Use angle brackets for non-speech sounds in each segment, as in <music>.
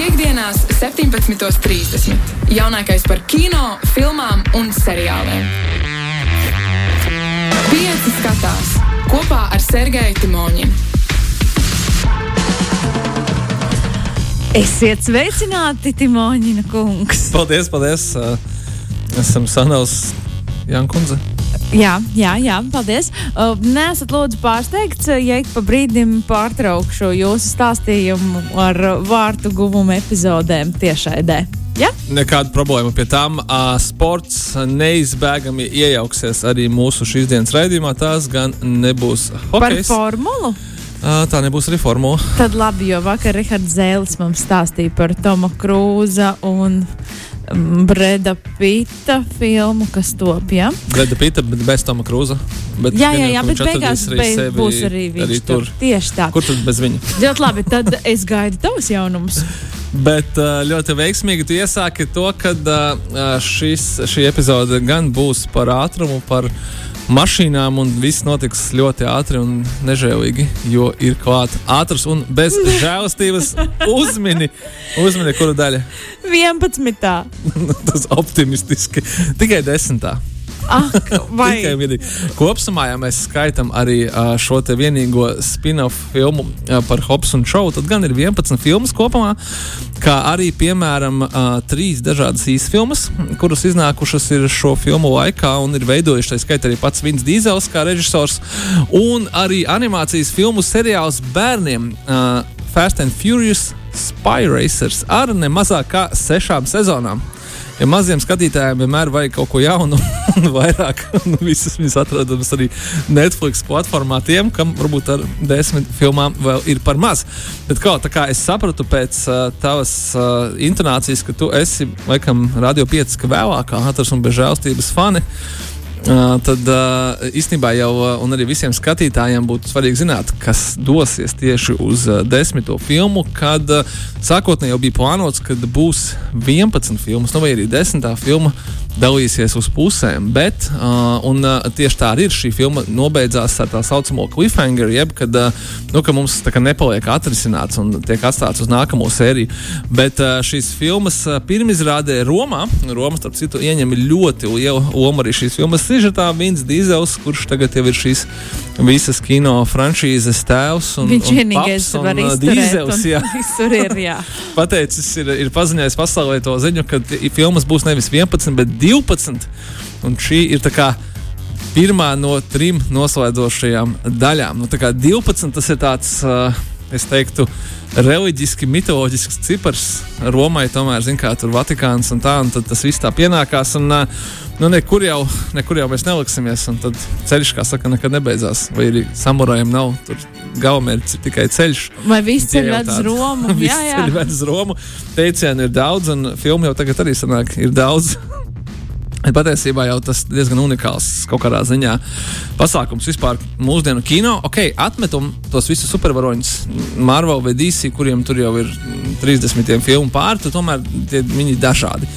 Piektdienās, 17.30. Jaunākais par kino, filmām un seriāliem. Pieci skatās kopā ar Sergeju Timoņinu. Esiet sveicināti, Timoņina kungs. Paldies, paldies. Esam Sanels Jankundze. Jā, jā, jā, paldies. Uh, Nesat lūdzu pārsteigts, ja ik pa brīdim pārtraukšu jūsu stāstījumu ar vārtu guvumu epizodēm tiešraidē. Ja? Nekāda problēma pie tām. Uh, sports neizbēgami iejauksies arī mūsu šīs dienas raidījumā. Tās gan nebūs Par hokejs. formulu. Uh, tā nebūs arī formula. Tad labi, jo vakar Rahards Zēlis mums stāstīja par Toma Krūza un Breda Pita filmu, kas top. Ja? Breda Pita, bet bez Toma Krūza. Bet Jā, jā, jā, ka bet beigās beig, sevi būs arī viņš arī tur. tur. Tieši tā. Kur tad bez viņa? Ļoti labi, tad es gaidu tavus jaunumus. <laughs> Bet uh, ļoti veiksmīgi tu iesāki to, ka uh, šis, šī epizode gan būs par ātrumu, par mašīnām, un viss notiks ļoti ātri un nežēlīgi, jo ir klāts ātrs un bez <laughs> žēlastības uzmini, uzmini kuru daļu. <laughs> 11. Tas optimistiski. Tikai desmitā. Ak, <laughs> vai. Kopumā, ja mēs skaitām arī šo te vienīgo spin-off filmu par Hobsu un Šovu, tad gan ir 11 filmas kopumā, kā arī, piemēram, trīs dažādas īsas filmas, kuras iznākušas ir šo filmu laikā un ir veidojuši, tā skaitā arī pats Vins Dīzels kā režisors, un arī animācijas filmu seriāls bērniem Fast and Furious Spy Racers ar ne mazāk kā sešām sezonām. Ja maziem skatītājiem vienmēr vajag kaut ko jaunu, un <laughs> vairāk, nu, visas viņas atrodamas arī Netflix platformā, tiem, kam varbūt ar desmit filmām vēl ir par maz. Bet kā, kā es sapratu pēc uh, tavas uh, intonācijas, ka tu esi, laikam, Radio 5 vēlākā atras un bez žēlstības fani. Tad īstenībā jau arī visiem skatītājiem būtu svarīgi zināt, kas dosies tieši uz desmito filmu, kad sākotnēji jau bija plānots, ka būs 11 filmas, nu vai arī 10. filma dalīsies uz pusēm. Bet, uh, un, uh, tieši tā arī ir. Šī filma nobeidzās ar tā saucamo cliffhanger, jeb kad uh, nu, mums kā nepaliek atrisināts un tiek atstāts uz nākamo sēriju. Bet uh, šīs filmas uh, pirmizrādē Romā, Roma, starp citu, ieņem ļoti lielu lomu arī šīs filmas sižetā. Vins Dīzels, kurš tagad jau ir šīs visas kino franšīzes tēvs un, viņš vienīgais var uh, izturēt. Jā <laughs> ir, jā. <laughs> pateicis, ir, ir paziņojis pasaulē to ziņu, ka filmas būs nevis 11, bet 12. Un šī ir tā kā pirmā no trim noslēdzošajām daļām. Nu, tā kā 12 tas ir tāds, uh, es teiktu, reliģiski, mitoloģisks cipars. Romai tomēr, zin kā tur Vatikāns un tā, un tas viss tā pienākās. Un, Nu, nekur, jau, nekur jau mēs neliksimies, un tad ceļš, kā saka, nekad nebeidzās. Vai arī samurajiem nav tur galamērķis, ir tikai ceļš. Vai viss ceļš ved uz. Romu? <laughs> Jā, jā. ceļš ved uz Romu. Teicienu ir daudz, un filmu jau tagad arī sanāk, ir daudz. Bet Patiesībā jau tas diezgan unikāls kaut kādā ziņā pasākums vispār mūsdienu kino. Ok, atmetam tos visus supervaroņus, Marvel vai DC, kuriem tur jau ir mm, 30 filmu pāri, tomēr tie, viņi ir dažādi.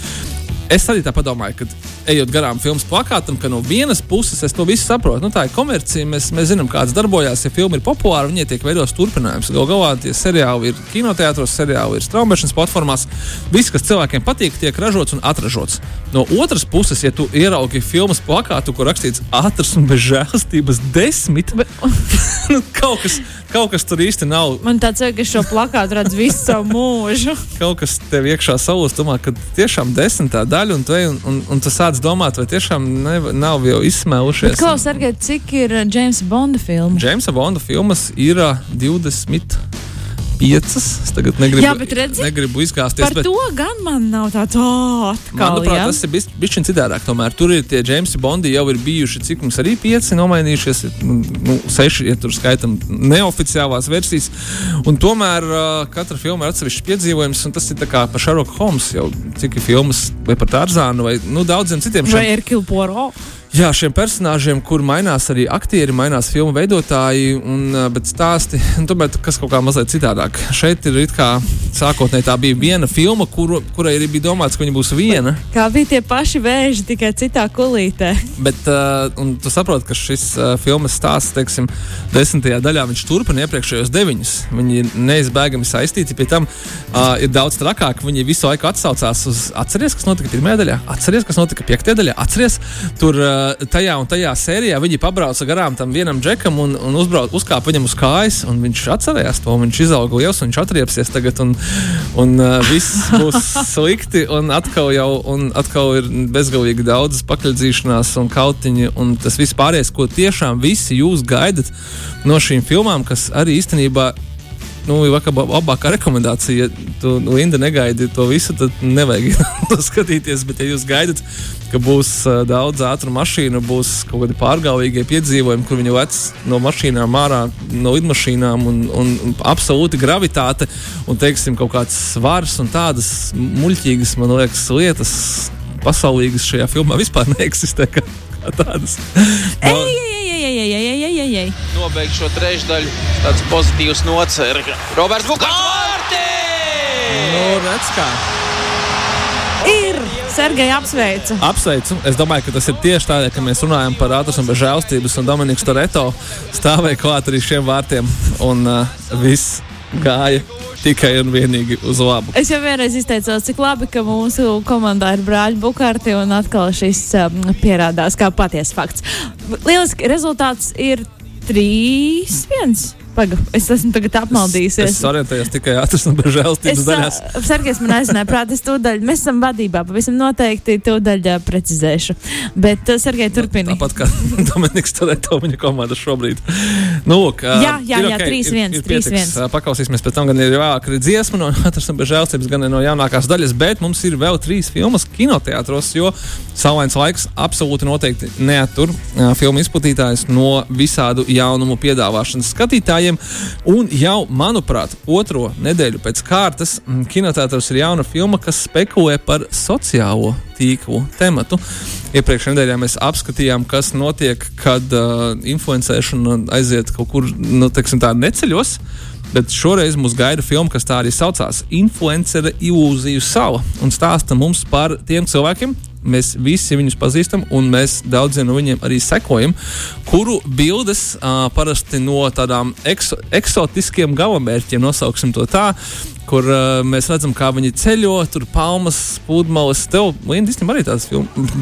Es arī tā domāju, ka ejot garām filmas plakātam, ka no vienas puses es to visu saprotu. Nu, tā ir komercija, mēs, mēs zinām, kāds darbojas. Ja filma ir populāra, viņai tiek veidots turpinājums. Galu galā tie seriāli ir kinoteātros, seriāli ir straumēšanas platformās. Viss, kas cilvēkiem patīk, tiek ražots un atražots. No otras puses, ja tu ieraugi filmas plakātu, kur rakstīts ātrs un bez žēlastības desmit, <laughs> nu, kaut, kas, kaut kas tur īsti nav. Man tāds ir, ka šo plakātu redz visu savu mūžu. <laughs> Kaut kas tev iekšā salūst, domā, ka tiešām desmitā daļa, un tu, un, un, un tu sāc domāt, vai tiešām ne, nav jau izsmēlušies. Klaus, Sergei, cik ir Džeimsa Bonda filma? Džeimsa Bonda filmas ir ā, 20. Piecas. Es tagad negribu, Jā, redzi, negribu izgāzties. Par bet to gan man nav tāds - atkal. Manuprāt, ja? tas ir bijis bišķiņ citādāk. Tomēr tur ir tie Džeimsi Bondi jau ir bijuši, cik mums arī pieci nomainījušies, nu, nu, seši, ja tur skaitam neoficiālās versijas. Un tomēr uh, katra filma ir atsevišķs piedzīvojums, un tas ir kā par Sherlock Holmes jau cik ir filmas vai par Tārzānu vai nu, daudziem citiem. Vai šiem- ir Kilporo? Jā, šiem personāžiem, kur mainās arī aktieri, mainās filmu veidotāji, un, bet stāsti, un <laughs> tomēr kas kaut kā mazliet citādāk. Šeit ir it kā sākotnēji tā bija viena filma, kuru, kurai arī bija domāts, ka viņa būs viena. Kā bija tie paši vēži, tikai citā kulītē. Bet uh, tu saproti, ka šis uh, filmas stāsts, teiksim, desmitajā daļā viņš turpina iepriekšējos deviņus. Viņi ir neizbēgami saistīti. Pie tam uh, ir daudz trakāk. Viņi visu laiku atsaucās uz atceries, kas notika pirmajā daļā, atceries, kas notika piektajā daļā, atceries tur uh, tajā un tajā sērijā. Viņi pabrauca garām tam vienam džekam un, un uzbrauc, uzkāpa viņam uz kājas, un viņš atcerējās to. Viņš izauga liels un viņš atriepsies tagad, un, un uh, viss būs <laughs> slikti. Un atkal, jau, un atkal ir bezgalīgi daudz pakaļdzīšanās un kautiņi, un tas viss pārējais, ko tiešām visi jūs gaidat no šīm filmām, kas arī īstenībā nu, labākā rekomendācija. Ja tu, nu, Linda, negaidi to visu, tad nevajag <laughs> to skatīties. Bet, ja jūs gaidat, ka būs uh, daudz ātrumu mašīnu, būs kaut kādi pārgāvīgie piedzīvojumi, kur viņi lec no mašīnām ārā, no lidmašīnām, un, un, un absolūti gravitāte un, teiksim, kaut kāds svars un tādas muļķīgas, man liekas, lietas pasaulīgas šajā filmā vispār <laughs> neeksistē. Kā, kā tādas. Ei, ei, ei, ei, ei, ei, ei, ei. Nobeigt šo trešdaļu, tāds pozitīvs nocer. Roberts Bukārts! Nu, redz, kā. Ir! Sergeja apsveicu. Apsveicu. Es domāju, ka tas ir tieši tādēļ, ka mēs runājam par ātrumu un žēlstības, un Dominiks Toreto stāvēja klāt arī šiem vārtiem, un uh, viss gāja tikai un vienīgi uz labu. Es jau vienreiz izteicos, cik labi, ka mūsu komandā ir brāļi Bukārti, un atkal šis um, pierādās kā patiesa fakts. Lieliski rezultāts ir 3, 1. Paga, es esmu tagad apmaldījusies. Es, es orientējos tikai ātras un žēlstības daļās. Sergejs man aizināja prātā, es tūdaļ, mēs esam vadībā, pavisam noteikti tūdaļ uh, precizēšu. Bet, uh, Sergej, turpini. Tāpat kā <laughs> Dominiks Toreto, viņa komanda šobrīd. Nu, lūk, uh, jā, jā, jā, okay, 3-1. 3-1. Paklausīsimies pēc tam, gan ir vēlāk dziesma no <laughs> ātras un žēlstības, gan no jaunākās daļas, bet mums ir vēl trīs filmas kinoteātros, jo Saulains laiks absolūti noteikti neatur uh, filmu izplatītājs no visādu jaunumu piedāvāšanas skatītājiem klausītājiem. Un jau, manuprāt, otro nedēļu pēc kārtas mm, kinotētros ir jauna filma, kas spekulē par sociālo tīklu tematu. Iepriekšējā nedēļā mēs apskatījām, kas notiek, kad uh, influencēšana aiziet kaut kur nu, teiksim, tā neceļos. Bet šoreiz mums gaida filma, kas tā arī saucās - Influencera ilūziju sala un stāsta mums par tiem cilvēkiem, mēs visi viņus pazīstam, un mēs daudziem no viņiem arī sekojam, kuru bildes uh, parasti no tādām ekso, eksotiskiem galamērķiem, nosauksim to tā, kur uh, mēs redzam, kā viņi ceļo, tur palmas, pludmales. Tev, Linda, īstenībā arī tādas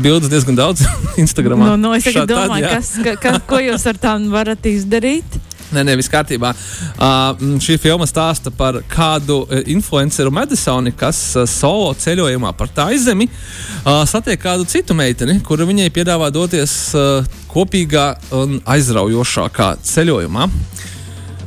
bildes diezgan daudz <laughs> Instagramā. No, no, es tagad domāju, tad, kas, ka, ka, ko jūs ar tām varat izdarīt? <laughs> Nē, nē, viss kārtībā. Uh, šī filma stāsta par kādu influenceru Madisoni, kas uh, solo ceļojumā par tā izzemi uh, satiek kādu citu meiteni, kura viņai piedāvā doties uh, kopīgā un aizraujošākā ceļojumā.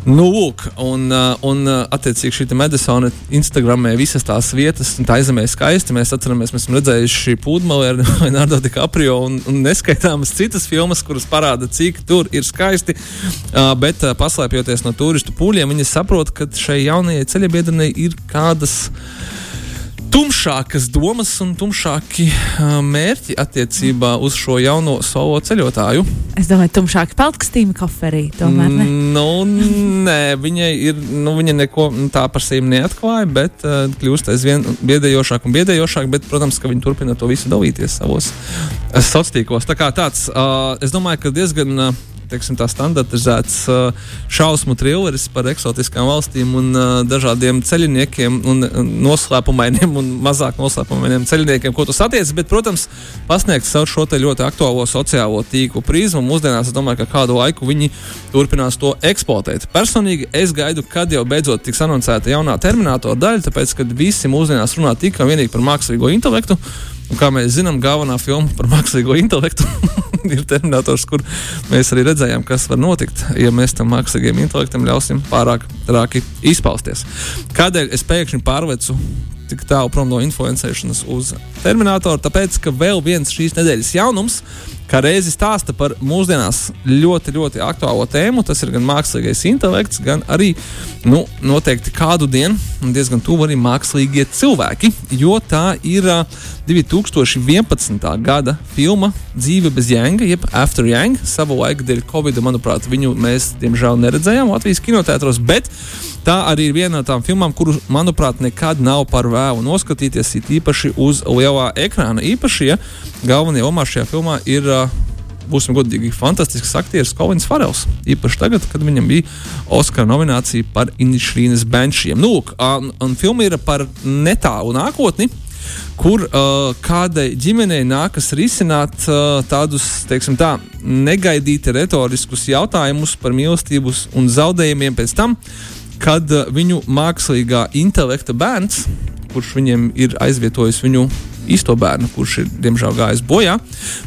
Nu, lūk, un, uh, un uh, attiecīgi šī Medicīna Instagramē visas tās vietas, un tā aizemē skaisti. Mēs atceramies, mēs esam redzējuši Pūdmali ar <laughs> Leonardo DiCaprio un, un neskaitāmas citas filmas, kuras parāda, cik tur ir skaisti. Uh, bet paslēpjoties no turistu pūļiem, viņi saprot, ka šai jaunajai ceļabiedrenei ir kādas tumšākas domas un tumšāki mērķi attiecībā uz šo jauno solo ceļotāju. Es domāju, tumšāki peltkastīmi koferī. Tomēr, ne? Nu, nē, viņai ir, nu, viņa neko tā par sevi neatklāja, bet uh, kļūst aizvien biedējošāk un biedējošāk. Bet, protams, ka viņi turpina to visu dalīties savos sociālos tīklos. Tā kā tāds, uh, es domāju, ka diezgan. Uh, teiksim, standartizēts uh, šausmu trilleris par eksotiskām valstīm un uh, dažādiem ceļniekiem un noslēpumainiem un mazāk noslēpumainiem ceļniekiem, ko tu satiec. Bet, protams, pasniegt savu šo ļoti aktuālo sociālo tīklu prizmu. Mūsdienās es domāju, ka kādu laiku viņi turpinās to eksploatēt. Personīgi es gaidu, kad jau beidzot tiks anoncēta jaunā terminātora daļa, tāpēc, ka visi mūsdienās runā tikai un vienīgi par mākslīgo intelektu. Un, kā mēs zinām, galvenā filma par mākslīgo intelektu <laughs> ir Terminators, kur mēs arī redzējām, kas var notikt, ja mēs tam mākslīgajam intelektam ļausim pārāk rāki izpausties. Kādēļ es pēkšņi pārvecu tik tālu prom no influencēšanas uz Terminatoru? Tāpēc, ka vēl viens šīs nedēļas jaunums, kā reizi stāsta par mūsdienās ļoti, ļoti aktuālo tēmu. Tas ir gan mākslīgais intelekts, gan arī nu, noteikti kādu dienu diezgan tuvu arī mākslīgie cilvēki, jo tā ir uh, 2011. gada filma Dzīve bez jēga, jeb After Yang. Savu laiku dēļ Covid, manuprāt, viņu mēs diemžēl neredzējām Latvijas kinotētros, bet tā arī ir viena no tām filmām, kuru, manuprāt, nekad nav par vēlu noskatīties, it īpaši uz lielā ekrāna. Īpaši, ja galvenie omā šajā filmā ir uh, būsim godīgi, fantastisks aktieris Kolins Farels. Īpaši tagad, kad viņam bija Oskara nominācija par Inīšrīnas benčiem. Nu, un, un filma ir par netālu nākotni. Kur uh, kādai ģimenei nākas risināt uh, tādus, teiksim, tā, negaidīti retoriskus jautājumus par mīlestību un zaudējumiem pēc tam, kad uh, viņu mākslīgā intelekta bērns, kurš viņiem ir aizvietojis viņu īsto bērnu, kurš ir diemžēl gājis bojā,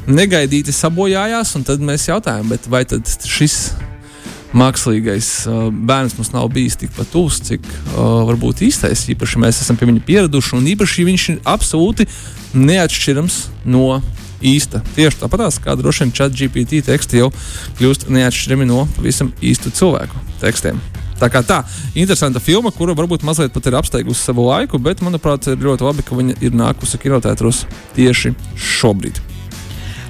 negaidīti sabojājās. Tad mēs jautājām, vai šis mākslīgais uh, bērns mums nav bijis tikpat tuvs, cik uh, varbūt īstais. Īpaši mēs esam pie viņa pieraduši, un īpaši viņš ir absolūti neatšķirams no īsta. Tieši tāpat kā droši vien chat GPT teksti jau kļūst neatšķirami no pavisam īstu cilvēku tekstiem. Tā kā tā, interesanta filma, kura varbūt mazliet pat ir apsteigusi savu laiku, bet manuprāt, ir ļoti labi, ka viņa ir nākusi kinotētros tieši šobrīd.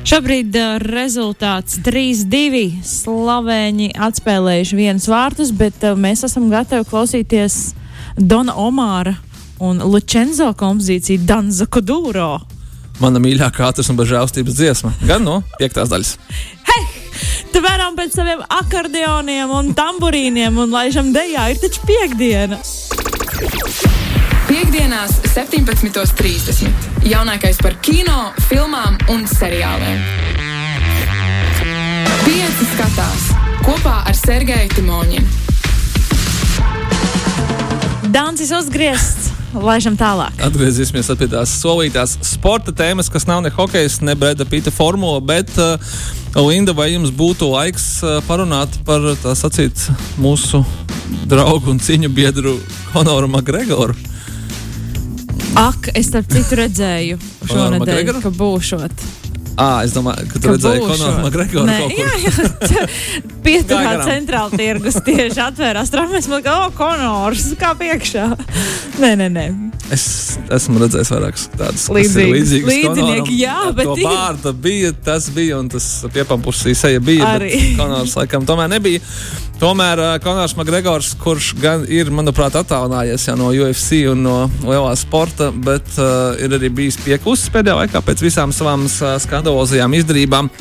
Šobrīd uh, rezultāts 3-2. Slavēņi atspēlējuši vienus vārtus, bet uh, mēs esam gatavi klausīties Dona Omāra un Lučenzo kompozīciju Danza Kudūro. Mana mīļākā ātras un bažēlstības dziesma, gan no piektās daļas. Tveram pēc saviem akordeoniem un tamburīniem un laižam dejā. Ir taču piekdiena! Piektdienās, 17.30. Jaunākais par kino, filmām un seriāliem. Pieci skatās kopā ar Sergeju Timoņinu. Dancis uzgriezts! Laižam tālāk. Atgriezīsimies pie tās solītās sporta tēmas, kas nav ne hokejs, ne Breda Pita formula, bet uh, Linda, vai jums būtu laiks parunāt par tā sacīt mūsu draugu un ciņu biedru Honoru Makgregoru? Ak, es starp citu redzēju šonadēļ, ka būšot. Ah, es domāju, ka tu redzēji Konoru Makgregoru. Nē, jā, jā. <laughs> Pieturā centrāla tirgus tieši atvērās traumas. Man kā, o, Konors, kā piekšā. Nē, nē, nē. Es esmu redzējis vairākus tādus līdzīgus. Līdzinieki, jā, bet. To vārda bija, tas bija, un tas piepampusī seja bija. Arī. Konors laikam tomēr nebija. Tomēr uh, Konors Makgregors, kurš gan ir, manuprāt, attālinājies no UFC un no lielā sporta, bet uh, ir arī bijis pieklusis pēdējā laikā pēc visām savām uh, skandalozajām izdarībām,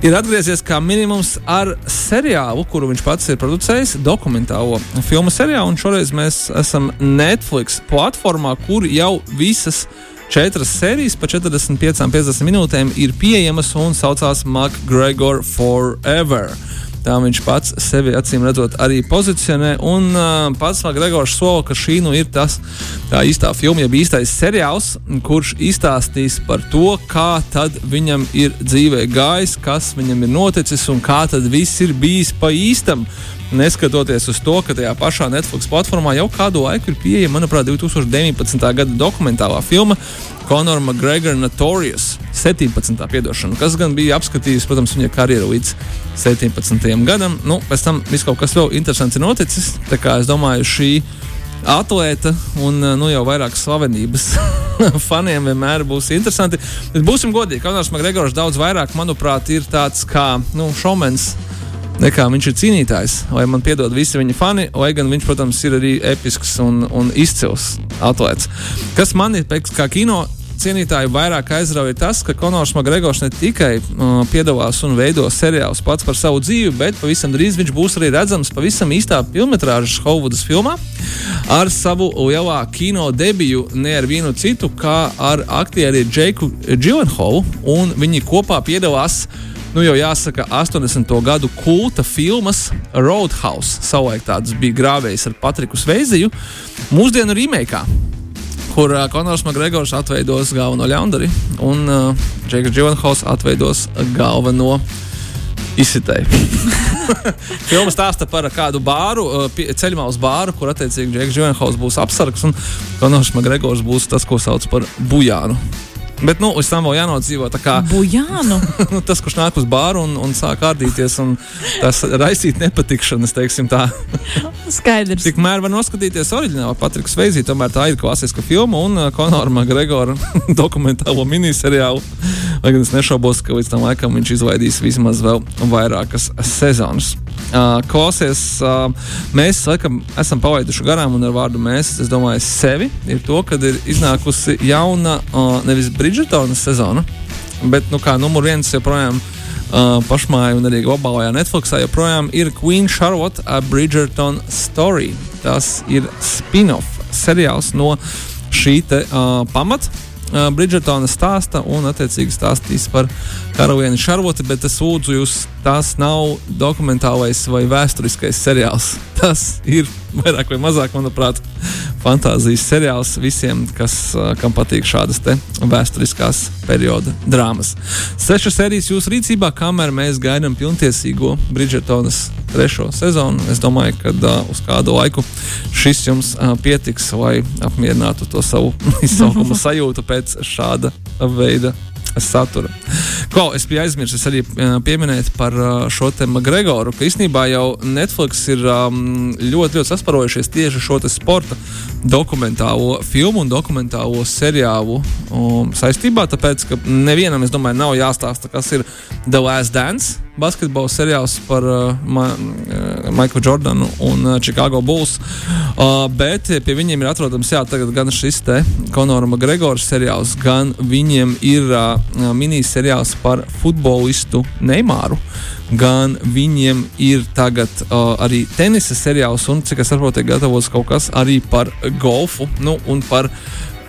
ir atgriezies kā minimums ar seriālu, kuru viņš pats ir producējis, dokumentālo filmu seriālu. Šoreiz mēs esam Netflix platformā, kur jau visas četras sērijas pa 45-50 minūtēm ir pieejamas un saucās McGregor Forever. Tā viņš pats sevi acīm redzot arī pozicionē. Un uh, pats Gregors sola, ka šī nu ir tas tā īstā filma, jeb īstais seriāls, kurš izstāstīs par to, kā tad viņam ir dzīvē gājis, kas viņam ir noticis un kā tad viss ir bijis pa īstam. Neskatoties uz to, ka tajā pašā Netflix platformā jau kādu laiku ir pieejama, manuprāt, 2019. gada dokumentālā filma Conor McGregor Notorious 17. piedošana, kas gan bija apskatījis, protams, viņa karjeru līdz 17. gadam. Nu, pēc tam viss kaut kas vēl interesants ir noticis. Tā kā es domāju, šī atlēta un nu, jau vairākas slavenības <laughs> faniem vienmēr būs interesanti. Bet būsim godīgi, Konors Makgregors daudz vairāk, manuprāt, ir tāds kā nu, šomens nekā viņš ir cīnītājs. Lai man piedod visi viņa fani, lai gan viņš, protams, ir arī episks un, un izcils atlēts. Kas man ir pēc kā kino cienītāju vairāk aizrauja tas, ka Konors Makgregors ne tikai uh, piedalās un veido seriālus pats par savu dzīvi, bet pavisam drīz viņš būs arī redzams pavisam īstā filmas Hollywoodas filmā ar savu lielā kino debiju, ne ar vienu citu, kā ar aktieri Džeku Džilenholu, un viņi kopā piedalās nu jau jāsaka, 80. gadu kulta filmas Roadhouse. Savulaik tāds bija grāvējs ar Patriku Sveiziju, mūsdienu remake. Kur uh, Konors Makgregors atveidos galveno ļaundari un uh, Džeks Džonhaus atveidos galveno izsitēju. <laughs> Filma stāsta par kādu bāru, ceļā uz bāru, kur attiecīgi Džeks Džonhaus būs apsargs un Konors Makgregors būs tas, ko sauc par bujānu. Bet, nu, uz tam vēl jānodzīvo. tā Kā, Bujānu. <laughs> nu, tas, kurš nāk uz bāru un, un sāk kārdīties, un tas raisīt nepatikšanas, teiksim tā. <laughs> Skaidrs. Tikmēr var noskatīties oriģinālu Patriku Sveizīti, tomēr tā ir klasiska filma un uh, Konora Makgregora <laughs> dokumentālo miniseriālu. Lai gan es nešaubos, ka līdz tam laikam viņš izvaidīs vismaz vēl vairākas sezonas. Klausies, mēs laikam esam palaiduši garām, un ar vārdu mēs, es domāju, sevi ir to, ka ir iznākusi jauna, nevis Bridžetonas sezona, bet, nu, kā numur viens joprojām uh, pašmāja un arī globālajā Netflixā joprojām ir Queen Charlotte A Bridgerton Story. Tas ir spin-off seriāls no šī te, uh, pamata. Uh, Bridžetona stāsta un, attiecīgi, stāstīs par karalieni Šarloti, bet es lūdzu jūs, tas nav dokumentālais vai vēsturiskais seriāls. <laughs> Tas ir vairāk vai mazāk, manuprāt, fantāzijas seriāls visiem, kas, kam patīk šādas vēsturiskās perioda drāmas. Sešas sērijas jūsu rīcībā, kamēr mēs gaidām pilntiesīgo Bridžetonas trešo sezonu. Es domāju, ka uh, uz kādu laiku šis jums uh, pietiks, lai apmierinātu to savu <laughs> izsaukuma sajūtu pēc šāda veida <laughs> satura. Ko es biju aizmirsis arī pieminēt par šo te Makgregoru, ka īstenībā jau Netflix ir um, ļoti, ļoti sasparojušies tieši šo sporta dokumentālo filmu un dokumentālo seriālu um, saistībā, tāpēc, ka nevienam, es domāju, nav jāstāsta, kas ir The Last Dance basketbola seriāls par uh, Ma uh, Maiklu Jordanu un uh, Chicago Bulls. Uh, bet pie viņiem ir atrodams jā, gan šis te Konora Makgregora seriāls, gan viņiem ir uh, miniseriāls par futbolistu Neimāru. Gan viņiem ir tagad uh, arī tenisa seriāls, un cik es saprotu, ir gatavots kaut kas arī par golfu nu, un par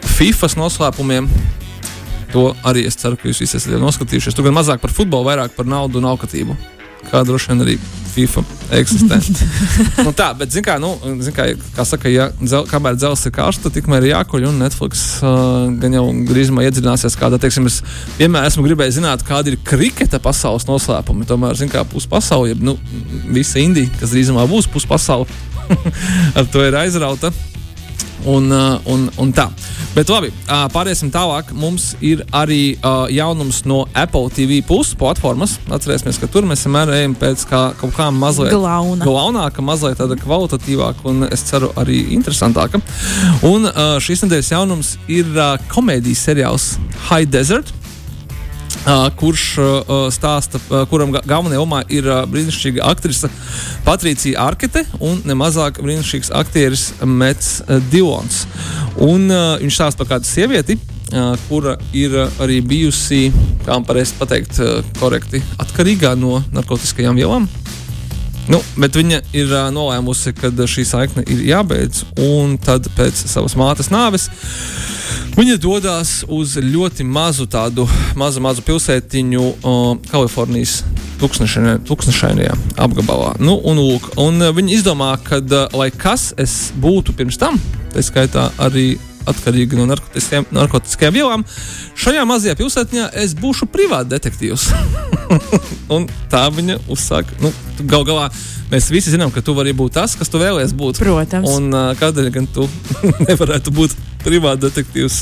FIFA noslēpumiem To arī es ceru, ka jūs visi esat noskatījušies. Tur gan mazāk par futbolu, vairāk par naudu un alkatību. Kā droši vien arī FIFA eksistē. <laughs> nu, tā, bet, zin kā, nu, zin kā, kā saka, ja dzel, kamēr dzelzs ir karsta, tikmēr ir jākuļ. Un Netflix uh, gan jau drīzumā iedzināsies kādā, teiksim, es vienmēr esmu gribējis zināt, kāda ir kriketa pasaules noslēpumi. Tomēr, zin kā, puspasaule, nu, visa Indija, kas drīzumā būs puspasaule, <laughs> ar to ir aizrauta. Un, uh, un, un tā. Bet labi, uh, pāriesim tālāk. Mums ir arī uh, jaunums no Apple TV puses platformas. Atcerēsimies, ka tur mēs vienmēr ejam pēc kā, kaut kā mazliet Glauna. glaunāka, mazliet tāda kvalitatīvāka un es ceru arī interesantāka. Un šīs nedēļas jaunums ir komēdijas seriāls High Desert. Kurš stāsta, kuram ga galvenajā lomā ir brīnišķīga aktrise Patricija Arkete un nemazāk brīnišķīgs aktieris Mets Dilons. Un, viņš stāsta par kādu sievieti, kura ir arī bijusi, kā man pareizi pateikt, korekti atkarīgā no narkotikajām vielām. Nu, bet viņa ir uh, nolēmusi, ka šī saikne ir jābeidz, un tad pēc savas mātes nāves viņa dodas uz ļoti mazu tādu mazu, mazu pilsētiņu uh, Kalifornijas tūkstošainajā apgabalā. Nu, un, lūk, un uh, viņi izdomā, ka, uh, lai kas es būtu pirms tam, tā skaitā arī atkarīgi no narkotiskajām vielām, šajā mazajā pilsētiņā es būšu privāts detektīvs. <laughs> un tā viņa uzsāka. Nu, Galu galā mēs visi zinām, ka tu vari būt tas, kas tu vēlējies būt. Protams. Un uh, kādēļ gan tu <laughs> nevarētu būt privāts detektīvs,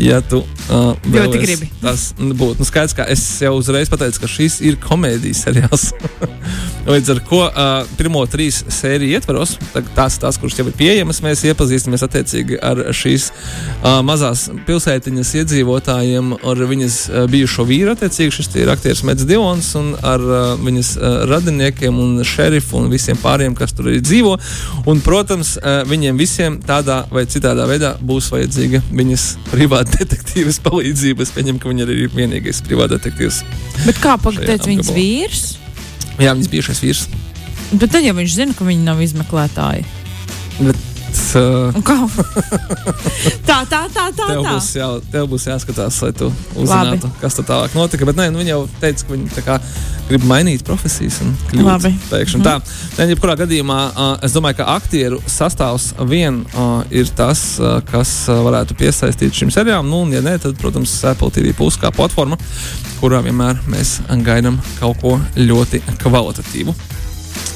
ja tu uh, Ļoti gribi. Tas būtu nu, skaidrs, ka es jau uzreiz pateicu, ka šis ir komēdijas seriāls. <laughs> Līdz ar to uh, pirmo trīs sēriju ietvaros, tās, tās, kuras jau ir pieejamas, mēs iepazīstamies attiecīgi ar šīs uh, mazās pilsētiņas iedzīvotājiem, ar viņas uh, bijušo vīru. Attiecīgi šis ir aktieris Mets Dilons un ar uh, viņas uh, radiniekiem un šerifu un visiem pāriem, kas tur arī dzīvo. Un, protams, uh, viņiem visiem tādā vai citādā veidā būs vajadzīga viņas privāta detektīvas palīdzība. Es pieņemu, ka viņa arī ir vienīgais privāta detektīvs. Bet kā pagaidām viņas vīrs? Jā, viņas bijušais vīrs. Bet tad jau viņš zina, ka viņi nav izmeklētāji. Bet, uh, <laughs> tā, tā, tā, tā. Tev būs, jā, tev būs jāskatās, lai tu uzzinātu, Labi. kas tur tālāk notika. Bet nē, nu, viņi jau teica, ka viņi kā grib mainīt profesijas un kļūt pēkšņi. Mm. Tā, nē, jebkurā gadījumā uh, es domāju, ka aktieru sastāvs vien uh, ir tas, uh, kas uh, varētu piesaistīt šim seriālam. Nu, un, ja nē, tad, protams, Apple TV plus kā platforma, kurā vienmēr mēs gaidām kaut ko ļoti kvalitatīvu.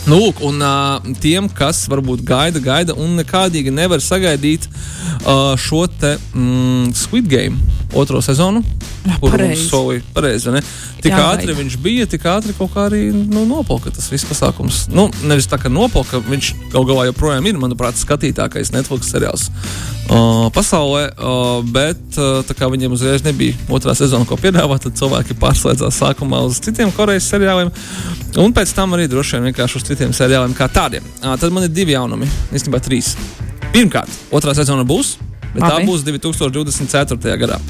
Nu, lūk, un uh, tiem, kas varbūt gaida, gaida un nekādīgi nevar sagaidīt uh, šo te mm, Squid Game otro sezonu, <laughs> Mums solīja pareizi, ne? Tik Jāgaida. ātri viņš bija, tik ātri kaut kā arī nu, nopolka tas viss pasākums. Nu, nevis tā kā nopolka, viņš gal galā joprojām ir, manuprāt, skatītākais Netflix seriāls uh, pasaulē, uh, bet uh, tā kā viņiem uzreiz nebija otrā sezona, ko piedāvāt, tad cilvēki pārslēdzās sākumā uz citiem korejas seriāliem, un pēc tam arī droši vien vienkārši uz citiem seriāliem kā tādiem. Uh, tad man ir divi jaunumi, īstenībā trīs. Pirmkārt, otrā sezona būs, bet tā Labi. būs 2024. gadā.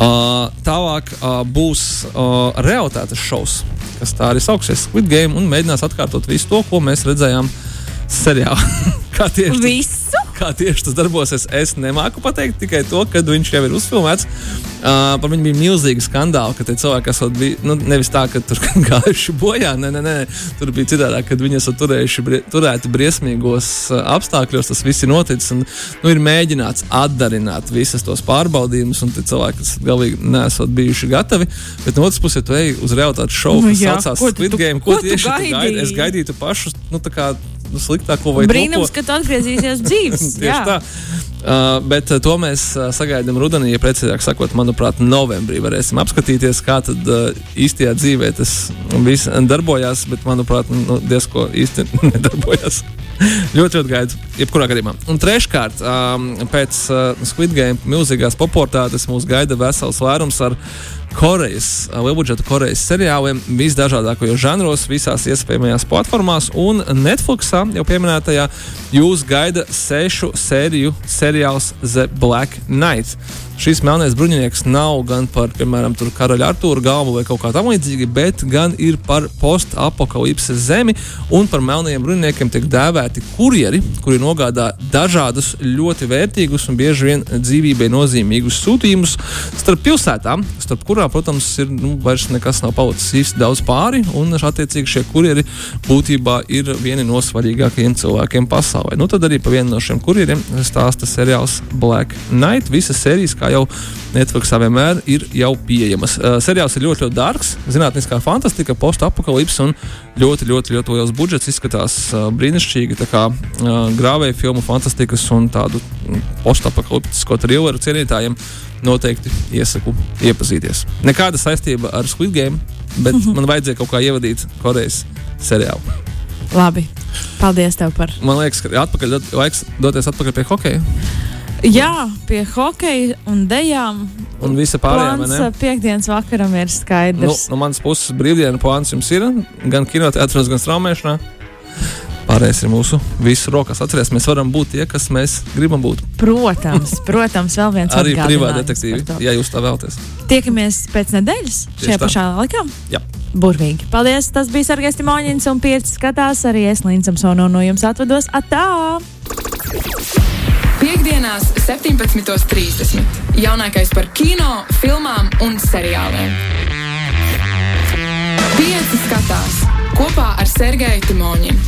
Uh, tālāk uh, būs uh, realitātes šovs, kas tā arī sauksies Squid Game, un mēģinās atkārtot visu to, ko mēs redzējām seriālā. <laughs> Kā tieši tas- Visu? Kā tieši tas darbosies, es nemāku pateikt. Tikai to, kad viņš jau ir uzfilmēts. Uh, par viņu bija milzīgi skandāli, ka tie cilvēki esot bija nu, nevis tā, ka tur <laughs> gājuši bojā. Nē, nē, nē. Tur bija citādi, kad viņi esat turējuši, brie, turēti briesmīgos uh, apstākļos. Tas viss ir noticis un nu, ir mēģināts atdarināt visas tos pārbaudījumus. Un tie cilvēki, kas galīgi nesot bijuši gatavi. Bet no otras puses, ja tu ej uz realitātes šovu, Nu kas jā, saucās tu- Squid tu- Game, ko ko tu tieši tu gaidi? gaidīji? Es gaidītu pašu nu, tā kā, nu, sliktāko vai Brīnums, ka tu atgriezīsies <laughs> dzīves. Tieši Jā. tā. Uh, bet uh, to mēs uh, sagaidām rudenī, ja precīzāk sakot, manuprāt, novembrī varēsim apskatīties, kā tad uh, īstajā dzīvē tas viss darbojās, bet, manuprāt, nu, diezko īsti <laughs> nedarbojas. <laughs> ļoti, ļoti gaidu, jebkurā gadījumā. Un treškārt, um, pēc uh, Squid Game milzīgās popularitātes mūs gaida vesels vairums ar Korejas, uh, lielbudžeta Korejas seriāliem visdažādākajos žanros, visās iespējamajās platformās, un Netflixā jau pieminētajā jūs gaida sešu sēriju seriāls The Black Knight. Šis melnais bruņinieks nav gan par, piemēram, karaļa Artūra galvu vai kaut kā tamlīdzīga, bet gan ir par post-apokalipses zemi, un par melnajiem bruņiniekiem tiek dēvēti kurjeri, kuri nogādā dažādus ļoti vērtīgus un bieži vien dzīvībai nozīmīgus sūtījumus starp pilsētām, starp kurām, protams, ir nu, vairs nekas nav palicis īsti daudz pāri, un attiecīgi šie kurjeri būtībā ir vieni no svarīgākajiem cilvēkiem pasaulē. Nu, tad arī par vienu no šiem kurjeriem stāsta seriāls Black Knight. Visas sērijas, kā jau Netflixā vienmēr, ir jau pieejamas. Uh, seriāls ir ļoti, ļoti dārgs, zinātniskā fantastika, post-apokalipse un ļoti, ļoti, ļoti liels budžets. Izskatās uh, brīnišķīgi, kā uh, grāvēja filmu fantastikas un tādu mm, post-apokaliptisko trilleru cienītājiem noteikti iesaku iepazīties. Nekāda saistība ar Squid Game, bet man vajadzēja kaut kā ievadīt Korejas seriālu. Labi. Paldies tev par. Man liekas, ka atpakaļ, laiks doties atpakaļ pie hokeja. Jā, pie hokeja un dejām. Un visa pārējā, Plāns piekdienas vakaram ir Nu, skaidrs. no manas puses brīvdienu plāns jums ir gan kinoteātros, gan straumēšanā. Pārējais ir mūsu visu rokās. Atcerieties, mēs varam būt tie, kas mēs gribam būt. Protams, <laughs> protams, vēl viens Arī privāti detektīvi, ja jūs tā vēlaties. Tiekamies pēc nedēļas šajā tā. pašā laikā. Jā. Burvīgi. Paldies! Tas bija Sargais Timoņins un Pierce skatās arī es Līncam Sono no jums atvados. Atā! Piektdienās, 17.30. Jaunākais par kino, filmām un seriāliem. Pieci skatās kopā ar Sergeju Timoņinu.